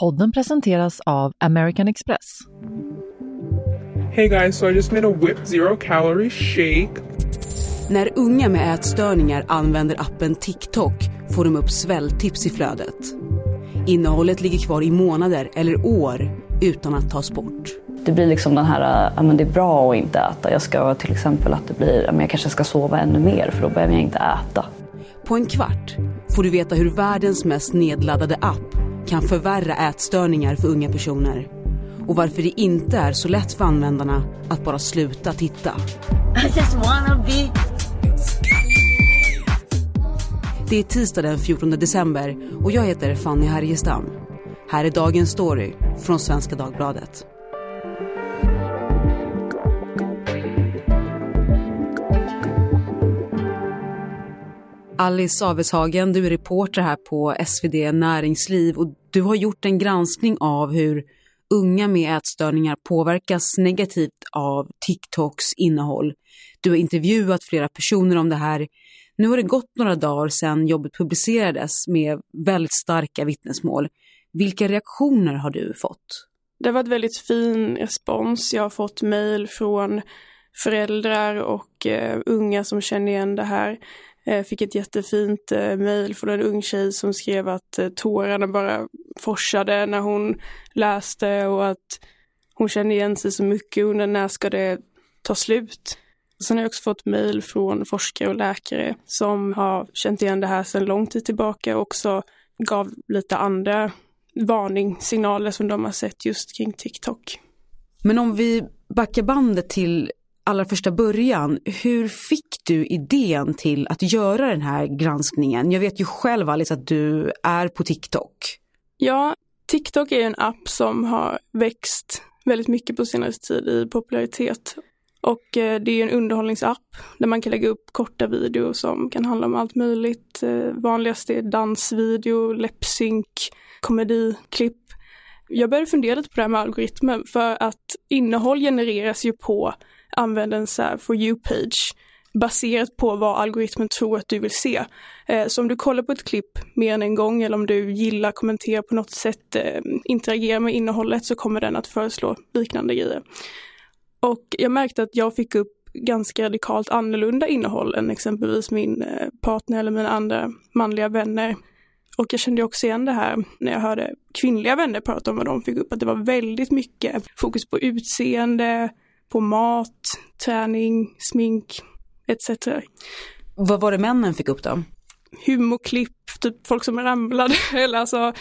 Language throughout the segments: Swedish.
Podden presenteras av American Express. Hey guys, so I just made a whipped zero calorie shake. När unga med ätstörningar använder appen TikTok får de upp svälltips i flödet. Innehållet ligger kvar i månader eller år utan att tas bort. Det blir liksom den här, ja men det är bra att inte äta. Jag ska till exempel att det blir, ja men jag kanske ska sova ännu mer för då behöver jag inte äta. På en kvart får du veta hur världens mest nedladdade app kan förvärra ätstörningar för unga personer. Och varför det inte är så lätt för användarna att bara sluta titta. Det är tisdag den 14 december och jag heter Fanny Härgestam. Här är dagens story från Svenska Dagbladet. Alice Aveshagen, du är reporter här på SvD Näringsliv och du har gjort en granskning av hur unga med ätstörningar påverkas negativt av TikToks innehåll. Du har intervjuat flera personer om det här. Nu har det gått några dagar sedan jobbet publicerades med väldigt starka vittnesmål. Vilka reaktioner har du fått? Det har varit väldigt fin respons. Jag har fått mejl från föräldrar och eh, unga som känner igen det här. Jag fick ett jättefint eh, mejl från en ung tjej som skrev att eh, tårarna bara forsade när hon läste och att hon kände igen sig så mycket och när ska det ta slut? Sen har jag också fått mejl från forskare och läkare som har känt igen det här sedan lång tid tillbaka och också gav lite andra varningssignaler som de har sett just kring TikTok. Men om vi backar bandet till allra första början, hur fick du idén till att göra den här granskningen? Jag vet ju själv Alice att du är på TikTok. Ja, TikTok är en app som har växt väldigt mycket på senare tid i popularitet. Och eh, det är en underhållningsapp där man kan lägga upp korta videor som kan handla om allt möjligt. Eh, Vanligast är dansvideo, läppsynk, komediklipp. Jag började fundera lite på det här med algoritmen för att innehåll genereras ju på använder en så här For you-page baserat på vad algoritmen tror att du vill se. Eh, så om du kollar på ett klipp mer än en gång eller om du gillar, kommenterar på något sätt, eh, interagerar med innehållet så kommer den att föreslå liknande grejer. Och jag märkte att jag fick upp ganska radikalt annorlunda innehåll än exempelvis min eh, partner eller mina andra manliga vänner. Och jag kände också igen det här när jag hörde kvinnliga vänner prata om vad de fick upp, att det var väldigt mycket fokus på utseende, på mat, träning, smink etc. Vad var det männen fick upp då? Humorklipp, typ folk som ramlade, eller alltså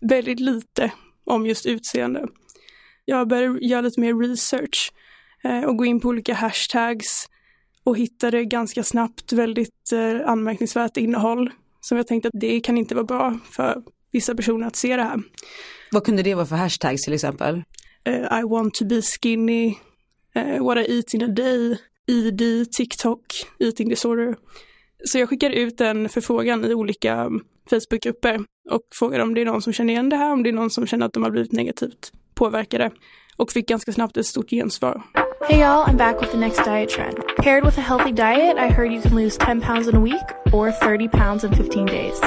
väldigt lite om just utseende. Jag började göra lite mer research eh, och gå in på olika hashtags och hittade ganska snabbt väldigt eh, anmärkningsvärt innehåll som jag tänkte att det kan inte vara bra för vissa personer att se det här. Vad kunde det vara för hashtags till exempel? Uh, I want to be skinny, what I eat in a day, ED, TikTok, eating disorder. Så jag skickade ut en förfrågan i olika Facebookgrupper och frågade om det är någon som känner igen det här, om det är någon som känner att de har blivit negativt påverkade och fick ganska snabbt ett stort gensvar. Hey y'all, I'm back with the next diet trend. Paired with a healthy diet, I heard you can lose 10 pounds in a week or 30 pounds in 15 days.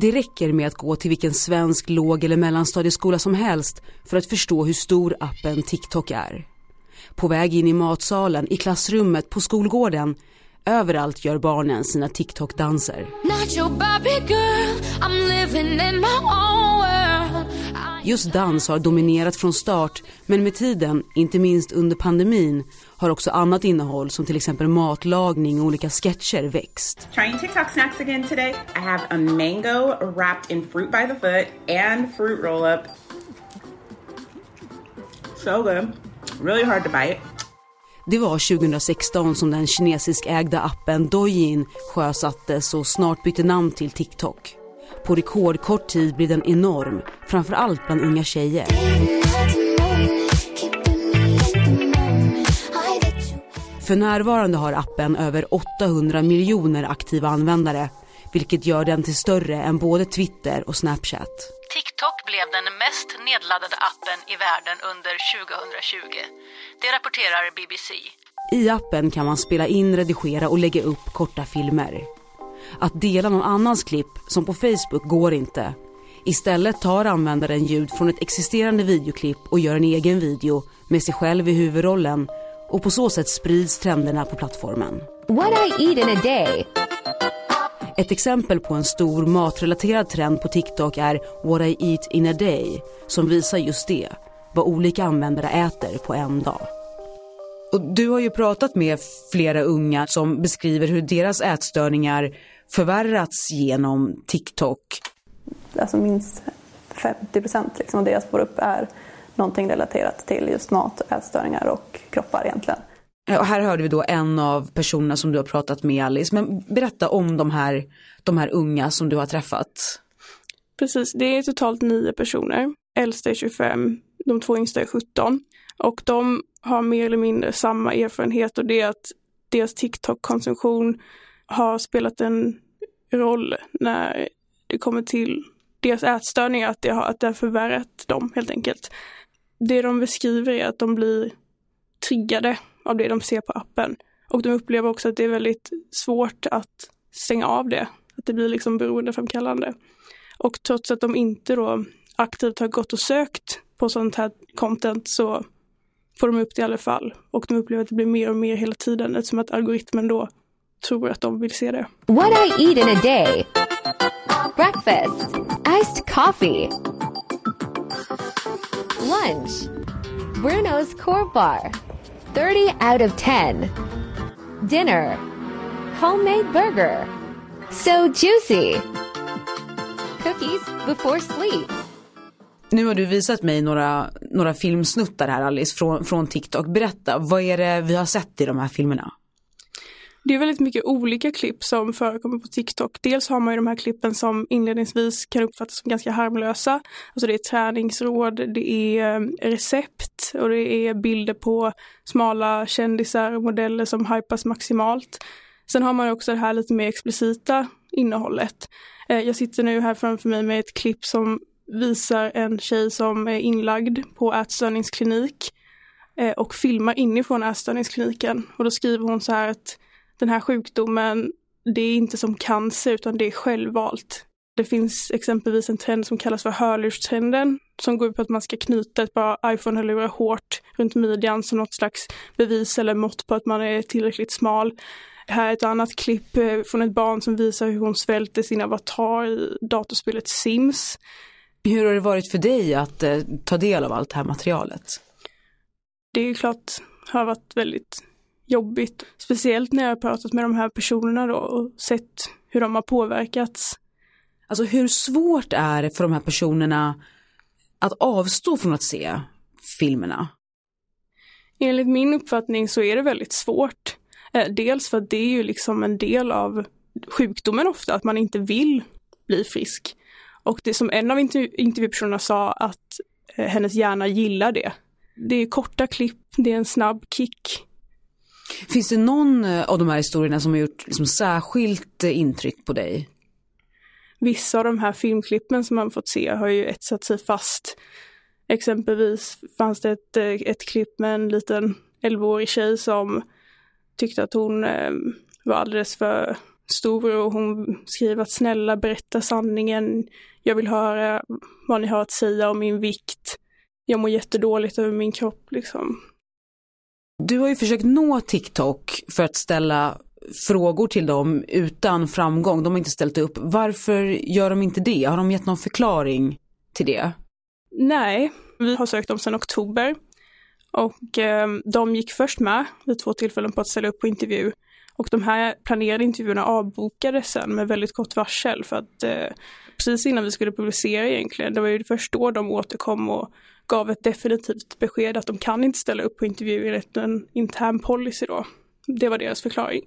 Det räcker med att gå till vilken svensk låg eller mellanstadieskola som helst för att förstå hur stor appen TikTok är. På väg in i matsalen, i klassrummet, på skolgården. Överallt gör barnen sina TikTok-danser. Just dans har dominerat från start men med tiden, inte minst under pandemin, har också annat innehåll som till exempel matlagning och olika sketcher växt. Trying TikTok snacks again today. I have a mango wrapped in fruit by the foot and fruit roll up. So good. Really hard to bite. Det var 2016 som den kinesiskägda appen Douyin sjösattes och snart bytte namn till TikTok. På rekordkort tid blev den enorm, framförallt bland unga tjejer. För närvarande har appen över 800 miljoner aktiva användare, vilket gör den till större än både Twitter och Snapchat. Blev den mest nedladdade appen i världen under 2020. Det rapporterar BBC. I appen kan man spela in, redigera och lägga upp korta filmer. Att dela någon annans klipp, som på Facebook, går inte. Istället tar användaren ljud från ett existerande videoklipp och gör en egen video med sig själv i huvudrollen och på så sätt sprids trenderna på plattformen. What I eat in a day. Ett exempel på en stor matrelaterad trend på TikTok är What I eat in a day som visar just det, vad olika användare äter på en dag. Och du har ju pratat med flera unga som beskriver hur deras ätstörningar förvärrats genom TikTok. Alltså minst 50 procent liksom av det jag får upp är någonting relaterat till just mat, ätstörningar och kroppar egentligen. Eh, och här hörde vi då en av personerna som du har pratat med Alice. Men berätta om de här, de här unga som du har träffat. Precis, det är totalt nio personer. Äldsta är 25, de två yngsta är 17. Och de har mer eller mindre samma erfarenhet och det är att deras TikTok-konsumtion har spelat en roll när det kommer till deras ätstörningar, att det har, att det har förvärrat dem helt enkelt. Det de beskriver är att de blir triggade av det de ser på appen. Och de upplever också att det är väldigt svårt att stänga av det. Att det blir liksom beroendeframkallande. Och trots att de inte då aktivt har gått och sökt på sånt här content så får de upp det i alla fall. Och de upplever att det blir mer och mer hela tiden eftersom att algoritmen då tror att de vill se det. What I eat in a day. Breakfast. Iced coffee. Lunch. Bruno's Core Bar. 30 out of 10. Dinner. Homemade burger. So juicy. Cookies before sleep. Nu har du visat mig några, några filmsnuttar här Alice från, från TikTok. Berätta, vad är det vi har sett i de här filmerna? Det är väldigt mycket olika klipp som förekommer på TikTok. Dels har man ju de här klippen som inledningsvis kan uppfattas som ganska harmlösa. Alltså det är träningsråd, det är eh, recept och det är bilder på smala kändisar och modeller som hypas maximalt. Sen har man också det här lite mer explicita innehållet. Eh, jag sitter nu här framför mig med ett klipp som visar en tjej som är inlagd på ätstörningsklinik eh, och filmar inifrån ätstörningskliniken. Och då skriver hon så här att den här sjukdomen, det är inte som cancer utan det är självvalt. Det finns exempelvis en trend som kallas för hörlurstrenden som går ut på att man ska knyta ett par iPhone-hörlurar hårt runt midjan som något slags bevis eller mått på att man är tillräckligt smal. Här är ett annat klipp eh, från ett barn som visar hur hon svälter sin avatar i datorspelet Sims. Hur har det varit för dig att eh, ta del av allt det här materialet? Det är ju klart har varit väldigt jobbigt. Speciellt när jag har pratat med de här personerna då och sett hur de har påverkats. Alltså hur svårt är det för de här personerna att avstå från att se filmerna? Enligt min uppfattning så är det väldigt svårt. Eh, dels för att det är ju liksom en del av sjukdomen ofta, att man inte vill bli frisk. Och det som en av intervjupersonerna sa att eh, hennes hjärna gillar det. Det är korta klipp, det är en snabb kick. Finns det någon eh, av de här historierna som har gjort liksom särskilt eh, intryck på dig? Vissa av de här filmklippen som man fått se har ju etsat sig fast. Exempelvis fanns det ett, eh, ett klipp med en liten 11-årig tjej som tyckte att hon ehm, var alldeles för stor och hon skriver att snälla berätta sanningen. Jag vill höra vad ni har att säga om min vikt. Jag mår jättedåligt över min kropp liksom. Du har ju försökt nå TikTok för att ställa frågor till dem utan framgång. De har inte ställt upp. Varför gör de inte det? Har de gett någon förklaring till det? Nej, vi har sökt dem sedan oktober och eh, de gick först med vid två tillfällen på att ställa upp på intervju. Och de här planerade intervjuerna avbokades sen med väldigt kort varsel för att eh, precis innan vi skulle publicera egentligen, det var ju först då de återkom och gav ett definitivt besked att de kan inte ställa upp på intervju enligt en intern policy då. Det var deras förklaring.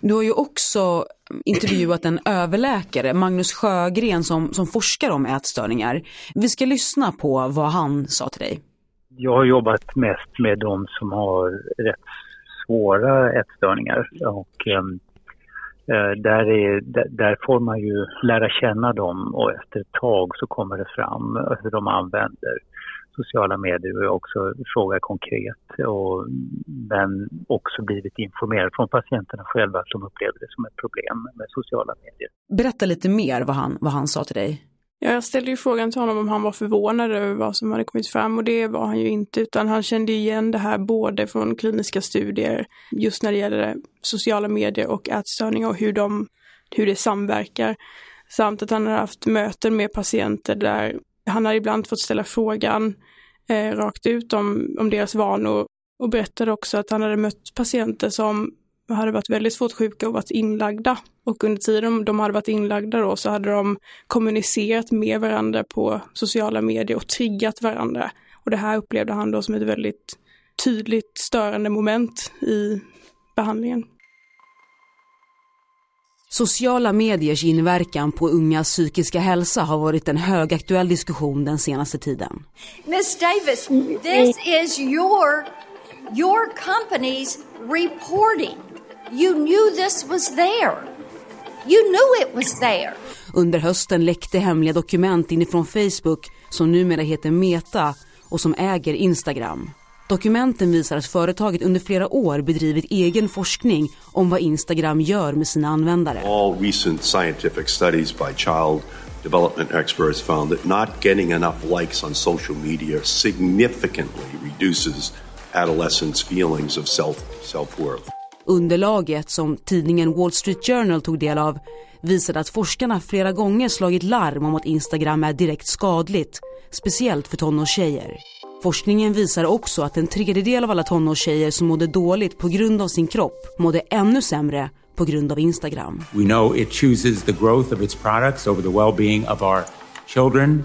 Du har ju också intervjuat en överläkare, Magnus Sjögren, som, som forskar om ätstörningar. Vi ska lyssna på vad han sa till dig. Jag har jobbat mest med de som har rätt svåra ätstörningar och eh, Eh, där, är, där, får man ju lära känna dem och efter ett tag så kommer det fram hur de använder sociala medier och också frågar konkret och, men också blivit informerad från patienterna själva att de upplever det som ett problem med sociala medier. Berätta lite mer vad han, vad han sa till dig. Ja, jag ställde ju frågan till honom om han var förvånad över vad som hade kommit fram och det var han ju inte utan han kände igen det här både från kliniska studier just när det gäller sociala medier och ätstörningar och hur, de, hur det samverkar. Samt att han har haft möten med patienter där han har ibland fått ställa frågan eh, rakt ut om, om deras vanor och berättade också att han hade mött patienter som hade varit väldigt svårt sjuka och varit inlagda. Och under tiden de hade varit inlagda då så hade de kommunicerat med varandra på sociala medier och triggat varandra. Och det här upplevde han då som ett väldigt tydligt störande moment i behandlingen. Sociala mediers inverkan på ungas psykiska hälsa har varit en högaktuell diskussion den senaste tiden. Miss Davis, this is your your company's reporting. You knew this was there. You knew it was there. Under hösten läckte hemliga dokument inifrån Facebook som numera heter Meta och som äger Instagram. Dokumenten visar att företaget under flera år bedrivit egen forskning om vad Instagram gör med sina användare. All recent scientific studies by child development experts found that not getting enough likes on social media significantly reduces adolescents feelings of self self-worth. Underlaget som tidningen Wall Street Journal tog del av visade att forskarna flera gånger slagit larm om att Instagram är direkt skadligt, speciellt för tonårstjejer. Forskningen visar också att en tredjedel av alla tonårstjejer som mådde dåligt på grund av sin kropp mådde ännu sämre på grund av Instagram. We know it chooses the growth of its products over the well-being of our children.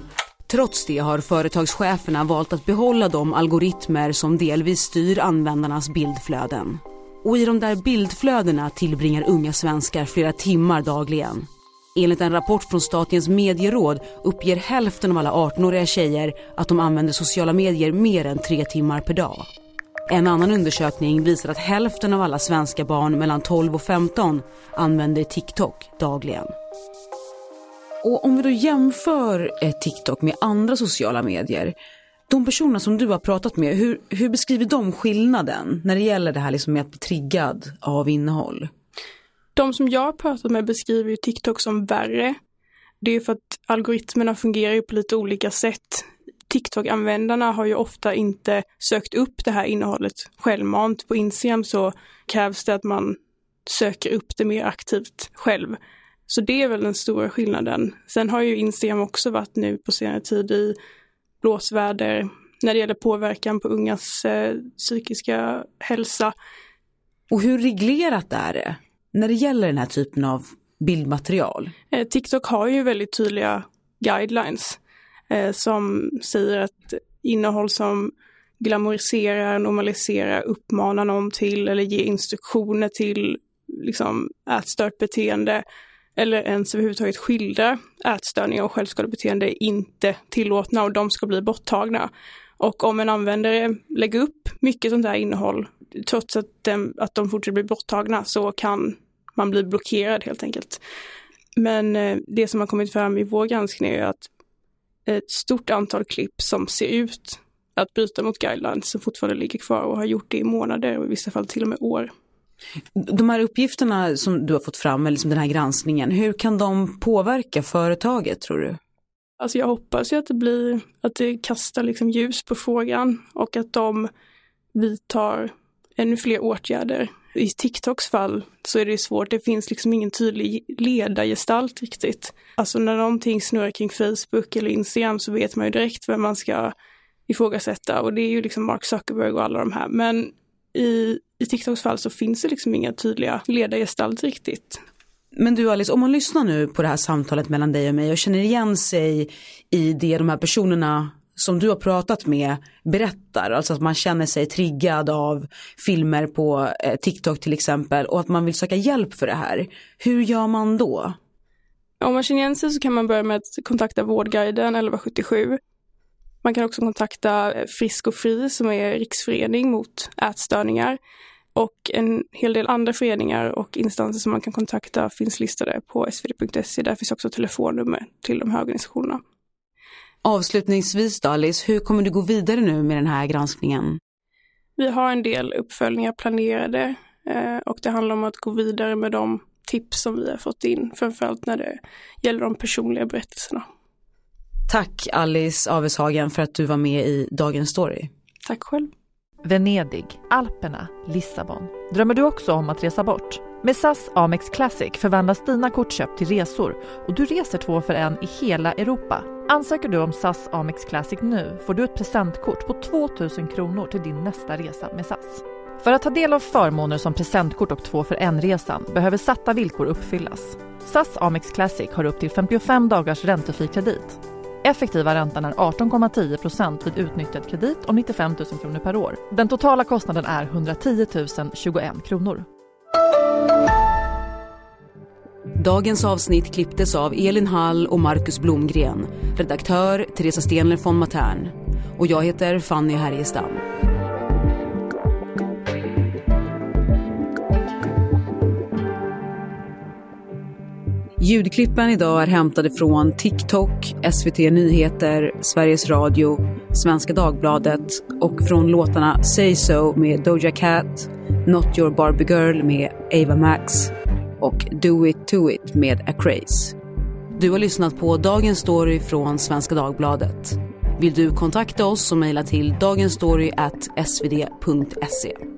Trots det har företagscheferna valt att behålla de algoritmer som delvis styr användarnas bildflöden. Och i de där bildflödena tillbringar unga svenskar flera timmar dagligen. Enligt en rapport från Statens medieråd uppger hälften av alla 18-åriga tjejer att de använder sociala medier mer än tre timmar per dag. En annan undersökning visar att hälften av alla svenska barn mellan 12 och 15 använder TikTok dagligen. Och om vi då jämför eh, TikTok med andra sociala medier de personerna som du har pratat med, hur, hur beskriver de skillnaden när det gäller det här liksom med att bli triggad av innehåll? De som jag har pratat med beskriver ju TikTok som värre. Det är för att algoritmerna fungerar ju på lite olika sätt. TikTok-användarna har ju ofta inte sökt upp det här innehållet självmant. På Instagram så krävs det att man söker upp det mer aktivt själv. Så det är väl den stora skillnaden. Sen har ju Instagram också varit nu på senare tid i blåsväder när det gäller påverkan på ungas eh, psykiska hälsa. Och hur reglerat är det när det gäller den här typen av bildmaterial? Eh, TikTok har ju väldigt tydliga guidelines eh, som säger att innehåll som glamoriserar, normaliserar, uppmanar någon till eller ger instruktioner till liksom, ätstört beteende eller ens överhuvudtaget skildra ätstörningar och självskadebeteende är inte tillåtna och de ska bli borttagna. Och om en användare lägger upp mycket sånt här innehåll, trots att, den, att de fortsätter bli borttagna, så kan man bli blockerad helt enkelt. Men eh, det som har kommit fram i vår granskning är att ett stort antal klipp som ser ut att bryta mot guidelines som fortfarande ligger kvar och har gjort det i månader och i vissa fall till och med år. De här uppgifterna som du har fått fram, eller liksom den här granskningen, hur kan de påverka företaget tror du? Alltså jag hoppas ju att det blir, att det kastar liksom ljus på frågan och att de vidtar ännu fler åtgärder. I TikToks fall så är det svårt, det finns liksom ingen tydlig ledargestalt riktigt. Alltså när någonting snurrar kring Facebook eller Instagram så vet man ju direkt vem man ska ifrågasätta och det är ju liksom Mark Zuckerberg och alla de här. Men i, i TikToks fall så finns det liksom inga tydliga ledargestalter riktigt. Men du Alice, om man lyssnar nu på det här samtalet mellan dig och mig och känner igen sig i det de här personerna som du har pratat med berättar, alltså att man känner sig triggad av filmer på eh, TikTok till exempel och att man vill söka hjälp för det här. Hur gör man då? Om man känner igen sig så kan man börja med att kontakta Vårdguiden 1177 man kan också kontakta Frisk och Fri som är riksförening mot ätstörningar. Och en hel del andra föreningar och instanser som man kan kontakta finns listade på svd.se. Där finns också telefonnummer till de här organisationerna. Avslutningsvis då Alice, hur kommer du gå vidare nu med den här granskningen? Vi har en del uppföljningar planerade eh, och det handlar om att gå vidare med de tips som vi har fått in, framförallt när det gäller de personliga berättelserna. Tack Alice Aveshagen för att du var med i Dagens Story. Tack själv. Venedig, Alperna, Lissabon. Drömmer du också om att resa bort? Med SAS Amex Classic förvandlas dina kortköp till resor och du reser två för en i hela Europa. Ansöker du om SAS Amex Classic nu får du ett presentkort på 2000 kronor till din nästa resa med SAS. För att ta del av förmåner som presentkort och två för en-resan behöver satta villkor uppfyllas. SAS Amex Classic har upp till 55 dagars räntefri kredit. Effektiva räntan är 18,10 vid utnyttjad kredit om 95 000 kronor per år. Den totala kostnaden är 110 021 kronor. Dagens avsnitt klipptes av Elin Hall och Marcus Blomgren. Redaktör Teresa Stenler von Matern. Och jag heter Fanny Härgestam. Ljudklippen idag är hämtade från TikTok, SVT Nyheter, Sveriges Radio, Svenska Dagbladet och från låtarna Say So med Doja Cat, Not Your Barbie Girl med Ava Max och Do It To It med A Craze. Du har lyssnat på Dagens Story från Svenska Dagbladet. Vill du kontakta oss så mejla till dagensstory.svd.se.